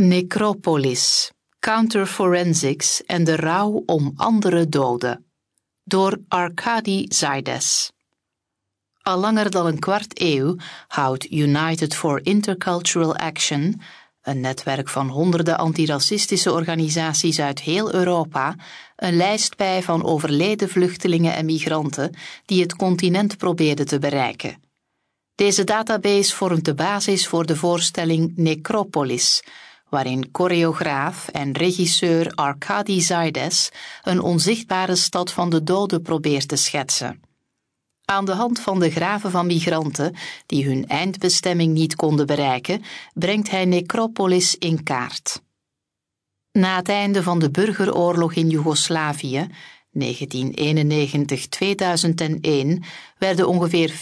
Necropolis, Counterforensics en de rouw om andere doden. Door Arkady Zaides. Al langer dan een kwart eeuw houdt United for Intercultural Action, een netwerk van honderden antiracistische organisaties uit heel Europa, een lijst bij van overleden vluchtelingen en migranten die het continent probeerden te bereiken. Deze database vormt de basis voor de voorstelling Necropolis, waarin choreograaf en regisseur Arkady Zaides een onzichtbare stad van de doden probeert te schetsen. Aan de hand van de graven van migranten die hun eindbestemming niet konden bereiken, brengt hij Necropolis in kaart. Na het einde van de burgeroorlog in Joegoslavië, 1991-2001, werden ongeveer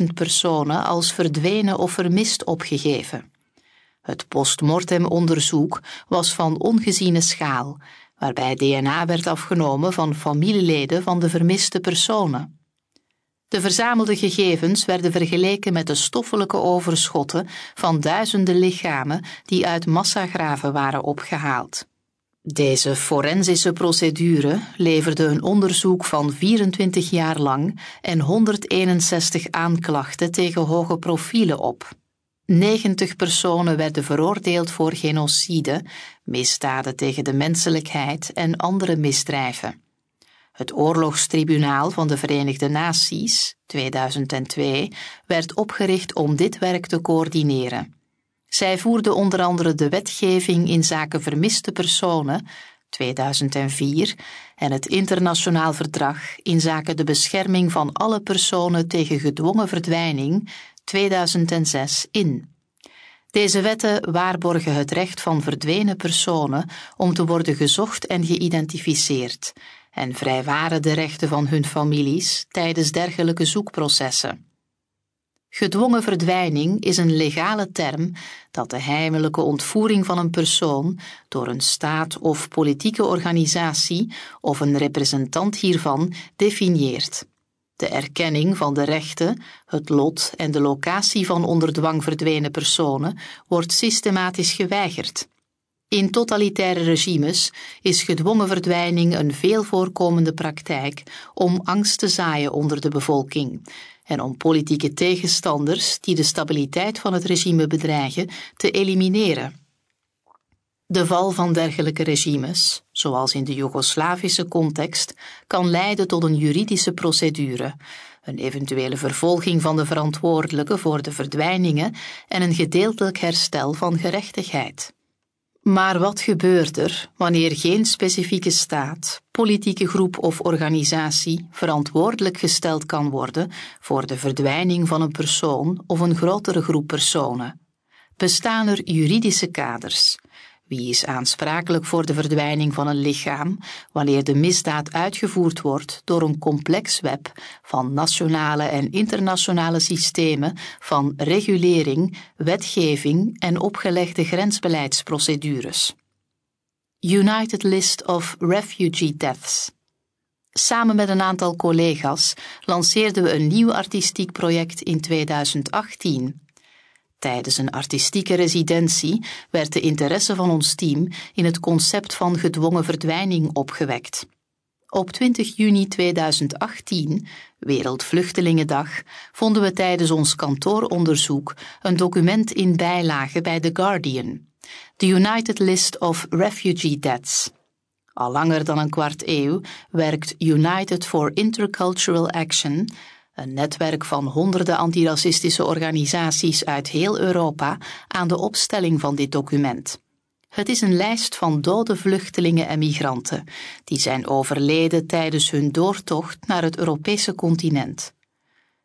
40.000 personen als verdwenen of vermist opgegeven. Het postmortemonderzoek was van ongeziene schaal, waarbij DNA werd afgenomen van familieleden van de vermiste personen. De verzamelde gegevens werden vergeleken met de stoffelijke overschotten van duizenden lichamen die uit massagraven waren opgehaald. Deze forensische procedure leverde een onderzoek van 24 jaar lang en 161 aanklachten tegen hoge profielen op. 90 personen werden veroordeeld voor genocide, misdaden tegen de menselijkheid en andere misdrijven. Het Oorlogstribunaal van de Verenigde Naties, 2002, werd opgericht om dit werk te coördineren. Zij voerde onder andere de wetgeving in zaken vermiste personen, 2004, en het internationaal verdrag in zaken de bescherming van alle personen tegen gedwongen verdwijning, 2006, in. Deze wetten waarborgen het recht van verdwenen personen om te worden gezocht en geïdentificeerd en vrijwaren de rechten van hun families tijdens dergelijke zoekprocessen. Gedwongen verdwijning is een legale term dat de heimelijke ontvoering van een persoon door een staat of politieke organisatie of een representant hiervan definieert. De erkenning van de rechten, het lot en de locatie van onder dwang verdwenen personen wordt systematisch geweigerd. In totalitaire regimes is gedwongen verdwijning een veel voorkomende praktijk om angst te zaaien onder de bevolking en om politieke tegenstanders die de stabiliteit van het regime bedreigen te elimineren. De val van dergelijke regimes, zoals in de Joegoslavische context, kan leiden tot een juridische procedure, een eventuele vervolging van de verantwoordelijke voor de verdwijningen en een gedeeltelijk herstel van gerechtigheid. Maar wat gebeurt er wanneer geen specifieke staat, politieke groep of organisatie verantwoordelijk gesteld kan worden voor de verdwijning van een persoon of een grotere groep personen? Bestaan er juridische kaders? Wie is aansprakelijk voor de verdwijning van een lichaam wanneer de misdaad uitgevoerd wordt door een complex web van nationale en internationale systemen van regulering, wetgeving en opgelegde grensbeleidsprocedures? United List of Refugee Deaths. Samen met een aantal collega's lanceerden we een nieuw artistiek project in 2018 Tijdens een artistieke residentie werd de interesse van ons team in het concept van gedwongen verdwijning opgewekt. Op 20 juni 2018, Wereldvluchtelingendag, vonden we tijdens ons kantooronderzoek een document in bijlage bij The Guardian, The United List of Refugee Deaths. Al langer dan een kwart eeuw werkt United for Intercultural Action een netwerk van honderden antiracistische organisaties uit heel Europa, aan de opstelling van dit document. Het is een lijst van dode vluchtelingen en migranten, die zijn overleden tijdens hun doortocht naar het Europese continent.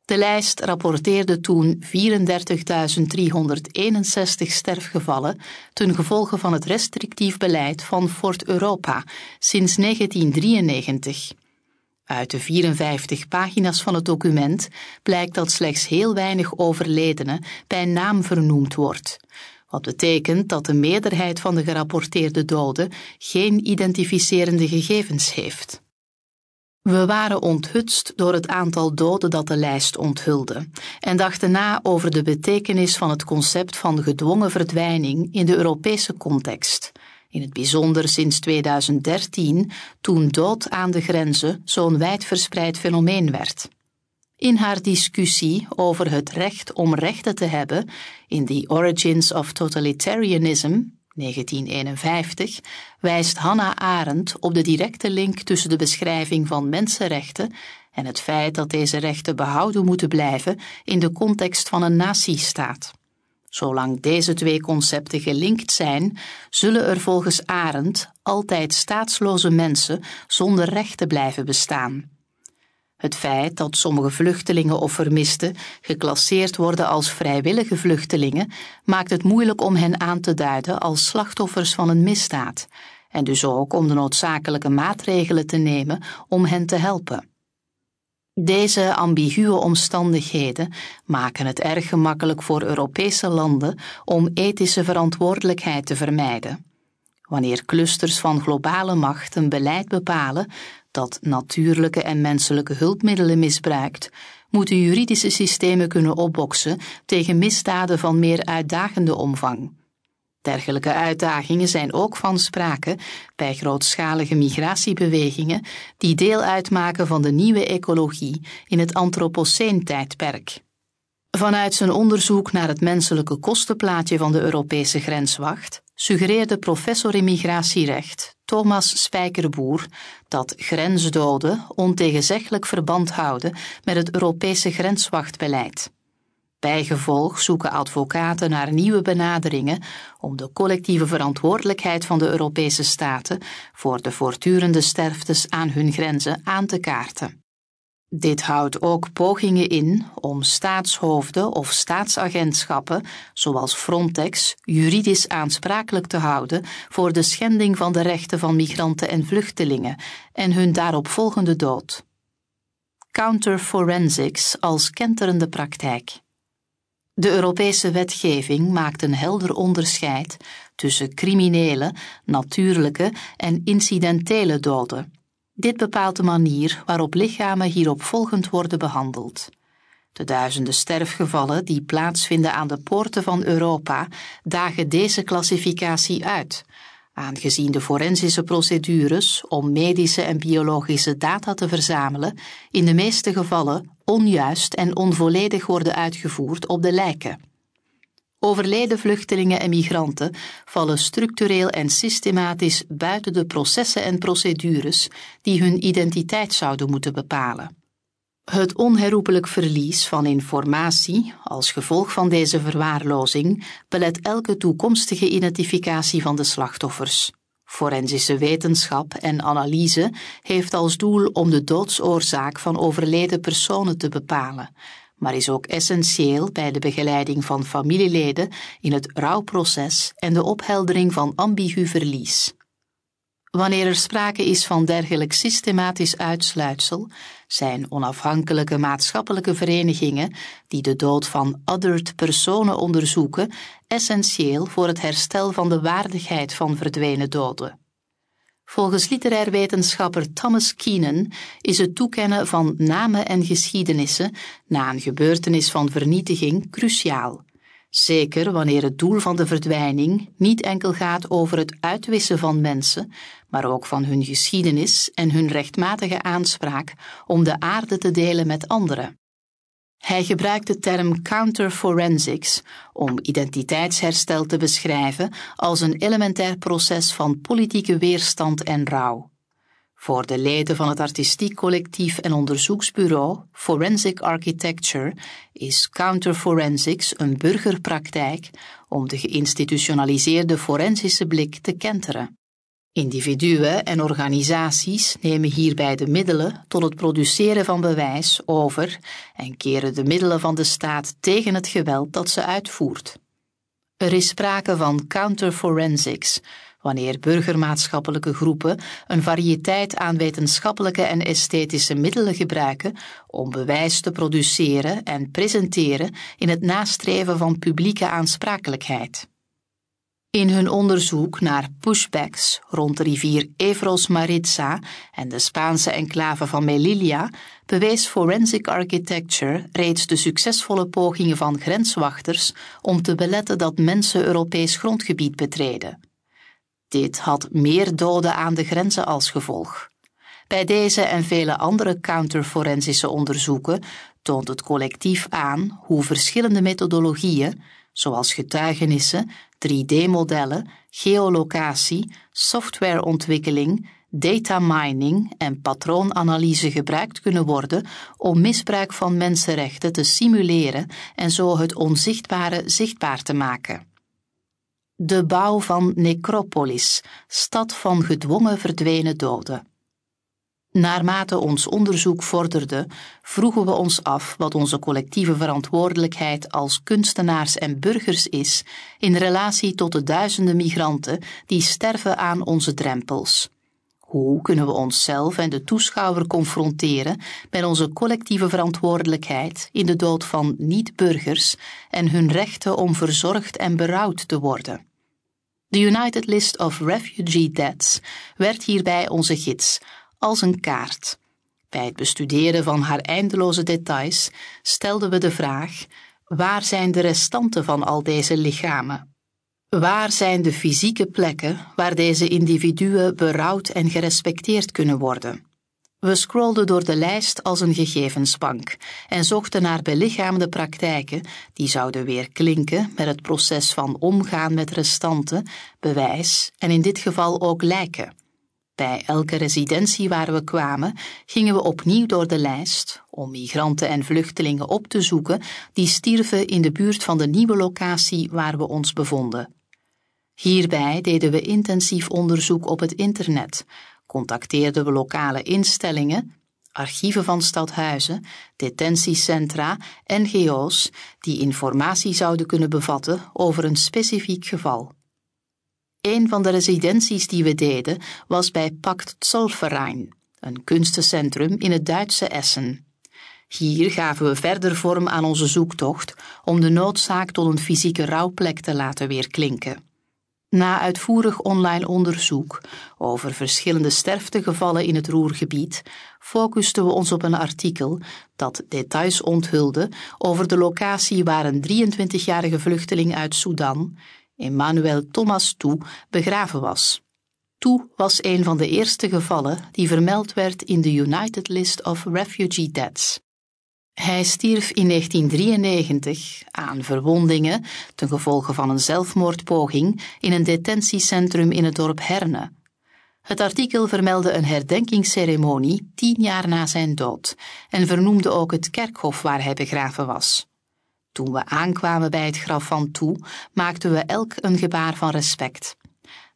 De lijst rapporteerde toen 34.361 sterfgevallen ten gevolge van het restrictief beleid van Fort Europa sinds 1993. Uit de 54 pagina's van het document blijkt dat slechts heel weinig overledenen bij naam vernoemd wordt, wat betekent dat de meerderheid van de gerapporteerde doden geen identificerende gegevens heeft. We waren onthutst door het aantal doden dat de lijst onthulde en dachten na over de betekenis van het concept van gedwongen verdwijning in de Europese context, in het bijzonder sinds 2013, toen dood aan de grenzen zo'n wijdverspreid fenomeen werd. In haar discussie over het recht om rechten te hebben in The Origins of Totalitarianism 1951 wijst Hannah Arendt op de directe link tussen de beschrijving van mensenrechten en het feit dat deze rechten behouden moeten blijven in de context van een natiestaat. Zolang deze twee concepten gelinkt zijn, zullen er volgens Arendt altijd staatsloze mensen zonder rechten blijven bestaan. Het feit dat sommige vluchtelingen of vermisten geclasseerd worden als vrijwillige vluchtelingen maakt het moeilijk om hen aan te duiden als slachtoffers van een misdaad en dus ook om de noodzakelijke maatregelen te nemen om hen te helpen. Deze ambiguë omstandigheden maken het erg gemakkelijk voor Europese landen om ethische verantwoordelijkheid te vermijden. Wanneer clusters van globale macht een beleid bepalen dat natuurlijke en menselijke hulpmiddelen misbruikt, moeten juridische systemen kunnen opboksen tegen misdaden van meer uitdagende omvang. Dergelijke uitdagingen zijn ook van sprake bij grootschalige migratiebewegingen die deel uitmaken van de nieuwe ecologie in het Anthropoceen-tijdperk. Vanuit zijn onderzoek naar het menselijke kostenplaatje van de Europese grenswacht suggereerde professor in migratierecht Thomas Spijkerboer dat grensdoden ontegenzeggelijk verband houden met het Europese grenswachtbeleid. Bijgevolg zoeken advocaten naar nieuwe benaderingen om de collectieve verantwoordelijkheid van de Europese staten voor de voortdurende sterftes aan hun grenzen aan te kaarten. Dit houdt ook pogingen in om staatshoofden of staatsagentschappen, zoals Frontex, juridisch aansprakelijk te houden voor de schending van de rechten van migranten en vluchtelingen en hun daaropvolgende dood. Counterforensics als kenterende praktijk. De Europese wetgeving maakt een helder onderscheid tussen criminele, natuurlijke en incidentele doden. Dit bepaalt de manier waarop lichamen hierop volgend worden behandeld. De duizenden sterfgevallen die plaatsvinden aan de poorten van Europa dagen deze klassificatie uit, aangezien de forensische procedures om medische en biologische data te verzamelen in de meeste gevallen onjuist en onvolledig worden uitgevoerd op de lijken. Overleden vluchtelingen en migranten vallen structureel en systematisch buiten de processen en procedures die hun identiteit zouden moeten bepalen. Het onherroepelijk verlies van informatie als gevolg van deze verwaarlozing belet elke toekomstige identificatie van de slachtoffers. Forensische wetenschap en analyse heeft als doel om de doodsoorzaak van overleden personen te bepalen, maar is ook essentieel bij de begeleiding van familieleden in het rouwproces en de opheldering van ambigu verlies. Wanneer er sprake is van dergelijk systematisch uitsluitsel, zijn onafhankelijke maatschappelijke verenigingen die de dood van othered personen onderzoeken essentieel voor het herstel van de waardigheid van verdwenen doden. Volgens literair wetenschapper Thomas Keenan is het toekennen van namen en geschiedenissen na een gebeurtenis van vernietiging cruciaal. Zeker wanneer het doel van de verdwijning niet enkel gaat over het uitwissen van mensen, maar ook van hun geschiedenis en hun rechtmatige aanspraak om de aarde te delen met anderen. Hij gebruikt de term counterforensics om identiteitsherstel te beschrijven als een elementair proces van politieke weerstand en rouw. Voor de leden van het artistiek collectief en onderzoeksbureau Forensic Architecture is counterforensics een burgerpraktijk om de geïnstitutionaliseerde forensische blik te kenteren. Individuen en organisaties nemen hierbij de middelen tot het produceren van bewijs over en keren de middelen van de staat tegen het geweld dat ze uitvoert. Er is sprake van counterforensics, wanneer burgermaatschappelijke groepen een variëteit aan wetenschappelijke en esthetische middelen gebruiken om bewijs te produceren en presenteren in het nastreven van publieke aansprakelijkheid. In hun onderzoek naar pushbacks rond de rivier Evros Maritza en de Spaanse enclave van Melilla bewees Forensic Architecture reeds de succesvolle pogingen van grenswachters om te beletten dat mensen Europees grondgebied betreden. Dit had meer doden aan de grenzen als gevolg. Bij deze en vele andere counterforensische onderzoeken toont het collectief aan hoe verschillende methodologieën, zoals getuigenissen, 3D-modellen, geolocatie, softwareontwikkeling, data mining en patroonanalyse gebruikt kunnen worden om misbruik van mensenrechten te simuleren en zo het onzichtbare zichtbaar te maken. De bouw van Necropolis, stad van gedwongen verdwenen doden. Naarmate ons onderzoek vorderde, vroegen we ons af wat onze collectieve verantwoordelijkheid als kunstenaars en burgers is in relatie tot de duizenden migranten die sterven aan onze drempels. Hoe kunnen we onszelf en de toeschouwer confronteren met onze collectieve verantwoordelijkheid in de dood van niet-burgers en hun rechten om verzorgd en berouwd te worden? De United List of Refugee Deaths werd hierbij onze gids, als een kaart. Bij het bestuderen van haar eindeloze details stelden we de vraag: waar zijn de restanten van al deze lichamen? Waar zijn de fysieke plekken waar deze individuen berouwd en gerespecteerd kunnen worden? We scrollden door de lijst als een gegevensbank en zochten naar belichaamde praktijken die zouden weer klinken met het proces van omgaan met restanten, bewijs en in dit geval ook lijken. Bij elke residentie waar we kwamen, gingen we opnieuw door de lijst om migranten en vluchtelingen op te zoeken die stierven in de buurt van de nieuwe locatie waar we ons bevonden. Hierbij deden we intensief onderzoek op het internet, contacteerden we lokale instellingen, archieven van stadhuizen, detentiecentra, NGO's die informatie zouden kunnen bevatten over een specifiek geval. Een van de residenties die we deden was bij Pact Zollverein, een kunstencentrum in het Duitse Essen. Hier gaven we verder vorm aan onze zoektocht om de noodzaak tot een fysieke rouwplek te laten weerklinken. Na uitvoerig online onderzoek over verschillende sterftegevallen in het Roergebied, focusten we ons op een artikel dat details onthulde over de locatie waar een 23-jarige vluchteling uit Sudan, Emmanuel Thomas Toe, begraven was. Toe was een van de eerste gevallen die vermeld werd in de United List of Refugee Deaths. Hij stierf in 1993 aan verwondingen ten gevolge van een zelfmoordpoging in een detentiecentrum in het dorp Herne. Het artikel vermeldde een herdenkingsceremonie tien jaar na zijn dood en vernoemde ook het kerkhof waar hij begraven was. Toen we aankwamen bij het graf van Toe, maakten we elk een gebaar van respect.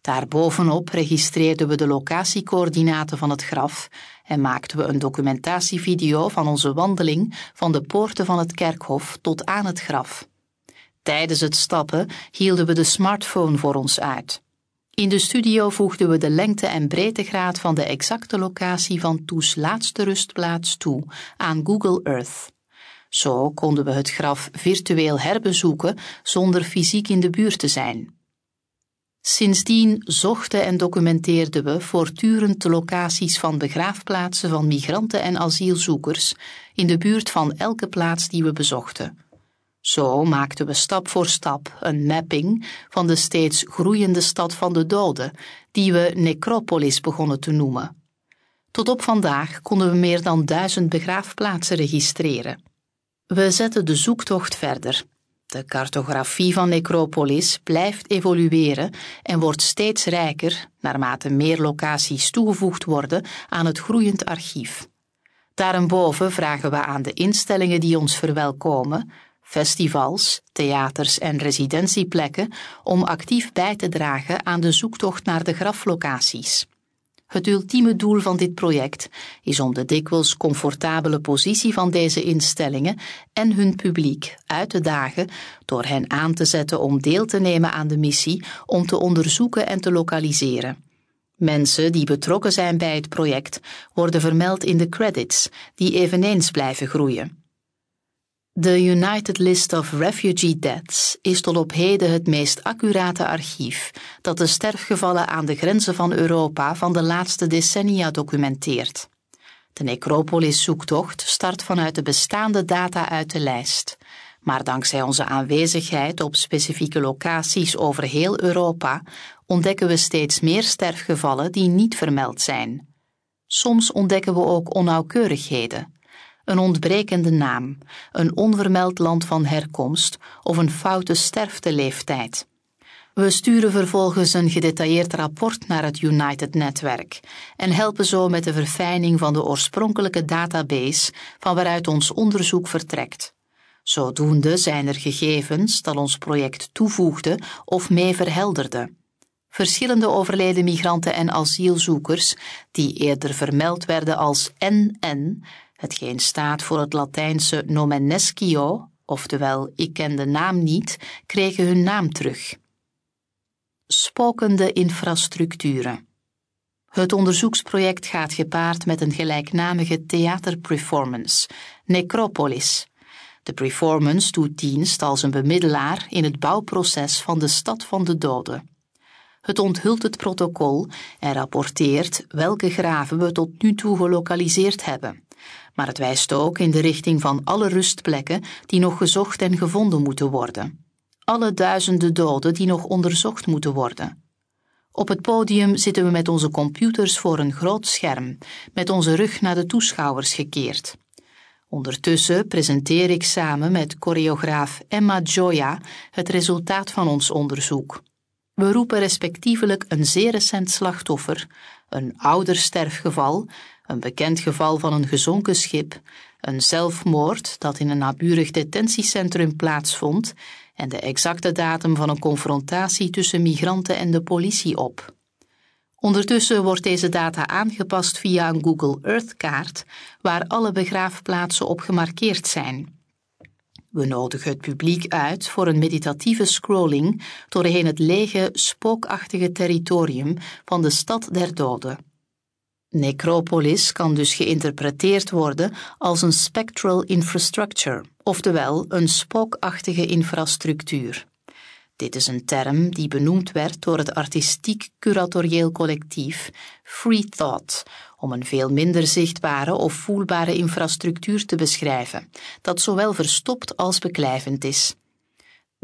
Daarbovenop registreerden we de locatiecoördinaten van het graf en maakten we een documentatievideo van onze wandeling van de poorten van het kerkhof tot aan het graf. Tijdens het stappen hielden we de smartphone voor ons uit. In de studio voegden we de lengte en breedtegraad van de exacte locatie van Toes laatste rustplaats toe aan Google Earth. Zo konden we het graf virtueel herbezoeken zonder fysiek in de buurt te zijn. Sindsdien zochten en documenteerden we voortdurend de locaties van begraafplaatsen van migranten en asielzoekers in de buurt van elke plaats die we bezochten. Zo maakten we stap voor stap een mapping van de steeds groeiende stad van de doden, die we Necropolis begonnen te noemen. Tot op vandaag konden we meer dan duizend begraafplaatsen registreren. We zetten de zoektocht verder de cartografie van Necropolis blijft evolueren en wordt steeds rijker naarmate meer locaties toegevoegd worden aan het groeiend archief. Daarboven vragen we aan de instellingen die ons verwelkomen, festivals, theaters en residentieplekken, om actief bij te dragen aan de zoektocht naar de graflocaties. Het ultieme doel van dit project is om de dikwijls comfortabele positie van deze instellingen en hun publiek uit te dagen door hen aan te zetten om deel te nemen aan de missie om te onderzoeken en te lokaliseren. Mensen die betrokken zijn bij het project worden vermeld in de credits, die eveneens blijven groeien. De United List of Refugee Deaths is tot op heden het meest accurate archief dat de sterfgevallen aan de grenzen van Europa van de laatste decennia documenteert. De Necropolis-zoektocht start vanuit de bestaande data uit de lijst, maar dankzij onze aanwezigheid op specifieke locaties over heel Europa ontdekken we steeds meer sterfgevallen die niet vermeld zijn. Soms ontdekken we ook onnauwkeurigheden een ontbrekende naam, een onvermeld land van herkomst of een foute sterfteleeftijd. We sturen vervolgens een gedetailleerd rapport naar het United-netwerk en helpen zo met de verfijning van de oorspronkelijke database van waaruit ons onderzoek vertrekt. Zodoende zijn er gegevens dat ons project toevoegde of mee verhelderde. Verschillende overleden migranten en asielzoekers, die eerder vermeld werden als NN, hetgeen staat voor het Latijnse nomenescio, oftewel ik ken de naam niet, kregen hun naam terug. Spokende infrastructuren. Het onderzoeksproject gaat gepaard met een gelijknamige theaterperformance, Necropolis. De performance doet dienst als een bemiddelaar in het bouwproces van de stad van de doden. Het onthult het protocol en rapporteert welke graven we tot nu toe gelokaliseerd hebben maar het wijst ook in de richting van alle rustplekken die nog gezocht en gevonden moeten worden. Alle duizenden doden die nog onderzocht moeten worden. Op het podium zitten we met onze computers voor een groot scherm, met onze rug naar de toeschouwers gekeerd. Ondertussen presenteer ik samen met choreograaf Emma Joya het resultaat van ons onderzoek. We roepen respectievelijk een zeer recent slachtoffer, een ouder sterfgeval, een bekend geval van een gezonken schip, een zelfmoord dat in een naburig detentiecentrum plaatsvond en de exacte datum van een confrontatie tussen migranten en de politie op. Ondertussen wordt deze data aangepast via een Google Earth-kaart waar alle begraafplaatsen op gemarkeerd zijn. We nodigen het publiek uit voor een meditatieve scrolling doorheen het lege, spookachtige territorium van de stad der doden. Necropolis kan dus geïnterpreteerd worden als een spectral infrastructure, oftewel een spookachtige infrastructuur. Dit is een term die benoemd werd door het artistiek-curatorieel collectief Free Thought om een veel minder zichtbare of voelbare infrastructuur te beschrijven, dat zowel verstopt als beklijvend is.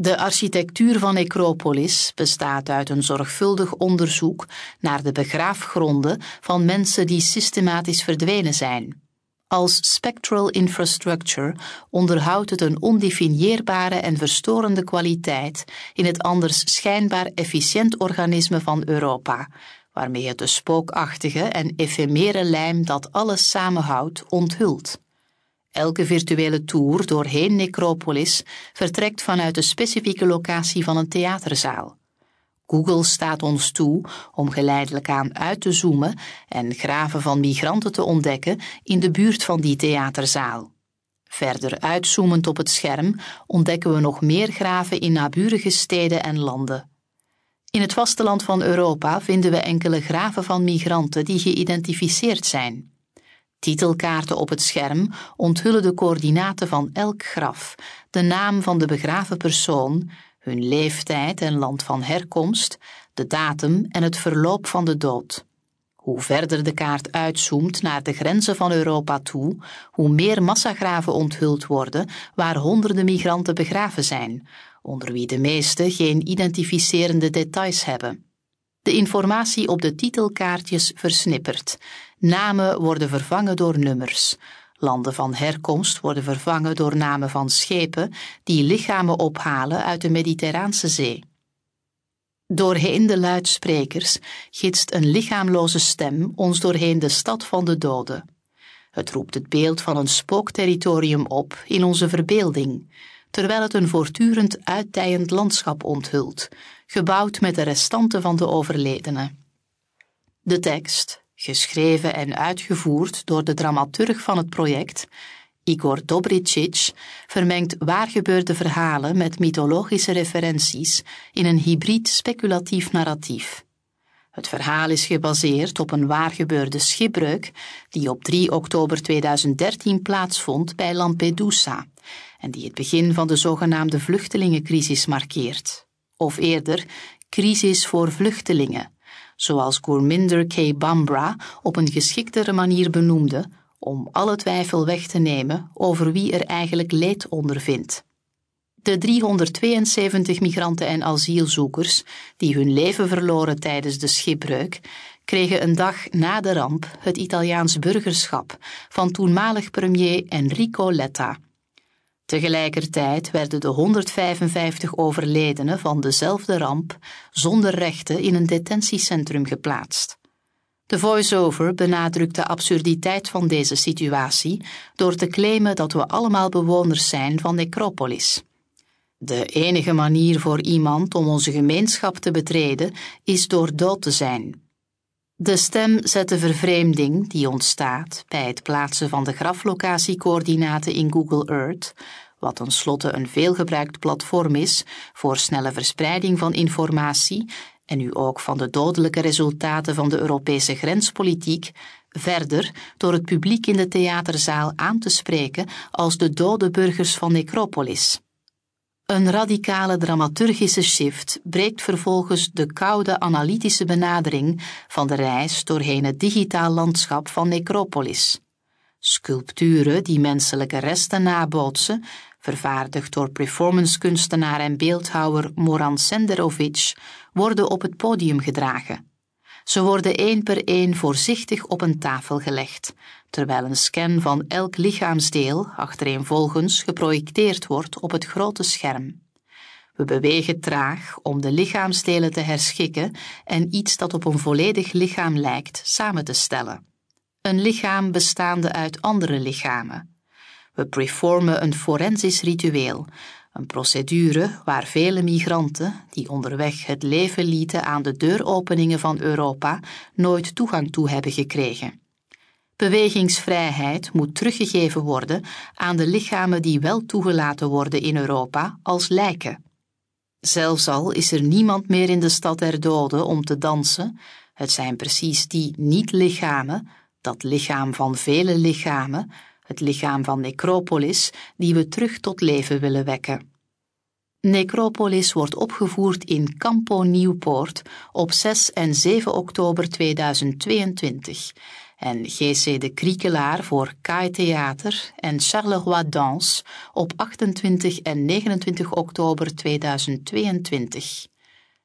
De architectuur van Necropolis bestaat uit een zorgvuldig onderzoek naar de begraafgronden van mensen die systematisch verdwenen zijn. Als spectral infrastructure onderhoudt het een ondefinieerbare en verstorende kwaliteit in het anders schijnbaar efficiënt organisme van Europa, waarmee het de spookachtige en efemere lijm dat alles samenhoudt onthult. Elke virtuele tour doorheen Necropolis vertrekt vanuit de specifieke locatie van een theaterzaal. Google staat ons toe om geleidelijk aan uit te zoomen en graven van migranten te ontdekken in de buurt van die theaterzaal. Verder uitzoomend op het scherm ontdekken we nog meer graven in naburige steden en landen. In het vasteland van Europa vinden we enkele graven van migranten die geïdentificeerd zijn. Titelkaarten op het scherm onthullen de coördinaten van elk graf, de naam van de begraven persoon, hun leeftijd en land van herkomst, de datum en het verloop van de dood. Hoe verder de kaart uitzoomt naar de grenzen van Europa toe, hoe meer massagraven onthuld worden waar honderden migranten begraven zijn, onder wie de meeste geen identificerende details hebben. De informatie op de titelkaartjes versnippert. Namen worden vervangen door nummers. Landen van herkomst worden vervangen door namen van schepen die lichamen ophalen uit de Mediterraanse Zee. Doorheen de luidsprekers gidst een lichaamloze stem ons doorheen de stad van de doden. Het roept het beeld van een spookterritorium op in onze verbeelding, terwijl het een voortdurend uitdijend landschap onthult, gebouwd met de restanten van de overledenen. De tekst, geschreven en uitgevoerd door de dramaturg van het project, Igor Dobricic, vermengt waargebeurde verhalen met mythologische referenties in een hybrid speculatief narratief. Het verhaal is gebaseerd op een waargebeurde schipbreuk die op 3 oktober 2013 plaatsvond bij Lampedusa en die het begin van de zogenaamde vluchtelingencrisis markeert. Of eerder, crisis voor vluchtelingen, zoals Gurminder K. Bambra op een geschiktere manier benoemde om alle twijfel weg te nemen over wie er eigenlijk leed ondervindt. De 372 migranten en asielzoekers die hun leven verloren tijdens de schipbreuk kregen een dag na de ramp het Italiaans burgerschap van toenmalig premier Enrico Letta. Tegelijkertijd werden de 155 overledenen van dezelfde ramp zonder rechten in een detentiecentrum geplaatst. De voice-over benadrukt de absurditeit van deze situatie door te claimen dat we allemaal bewoners zijn van Necropolis. De enige manier voor iemand om onze gemeenschap te betreden is door dood te zijn. De stem zet de vervreemding die ontstaat bij het plaatsen van de graflocatiecoördinaten in Google Earth, wat tenslotte een veelgebruikt platform is voor snelle verspreiding van informatie en nu ook van de dodelijke resultaten van de Europese grenspolitiek, verder door het publiek in de theaterzaal aan te spreken als de dode burgers van Necropolis. Een radicale dramaturgische shift breekt vervolgens de koude analytische benadering van de reis doorheen het digitaal landschap van Necropolis. Sculpturen die menselijke resten nabootsen, vervaardigd door performancekunstenaar en beeldhouwer Moran Senderovic, worden op het podium gedragen. Ze worden één per één voorzichtig op een tafel gelegd, terwijl een scan van elk lichaamsdeel achtereenvolgens geprojecteerd wordt op het grote scherm. We bewegen traag om de lichaamsdelen te herschikken en iets dat op een volledig lichaam lijkt samen te stellen. Een lichaam bestaande uit andere lichamen. We performen een forensisch ritueel, een procedure waar vele migranten, die onderweg het leven lieten aan de deuropeningen van Europa, nooit toegang toe hebben gekregen. Bewegingsvrijheid moet teruggegeven worden aan de lichamen die wel toegelaten worden in Europa als lijken. Zelfs al is er niemand meer in de stad der doden om te dansen, het zijn precies die niet-lichamen, dat lichaam van vele lichamen, het lichaam van Necropolis, die we terug tot leven willen wekken. Necropolis wordt opgevoerd in Campo Nieuwpoort op 6 en 7 oktober 2022 en GC de Kriekelaar voor Kai Theater en Charleroi Dans op 28 en 29 oktober 2022.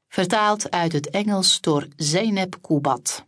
Vertaald uit het Engels door Zeynep Kubat.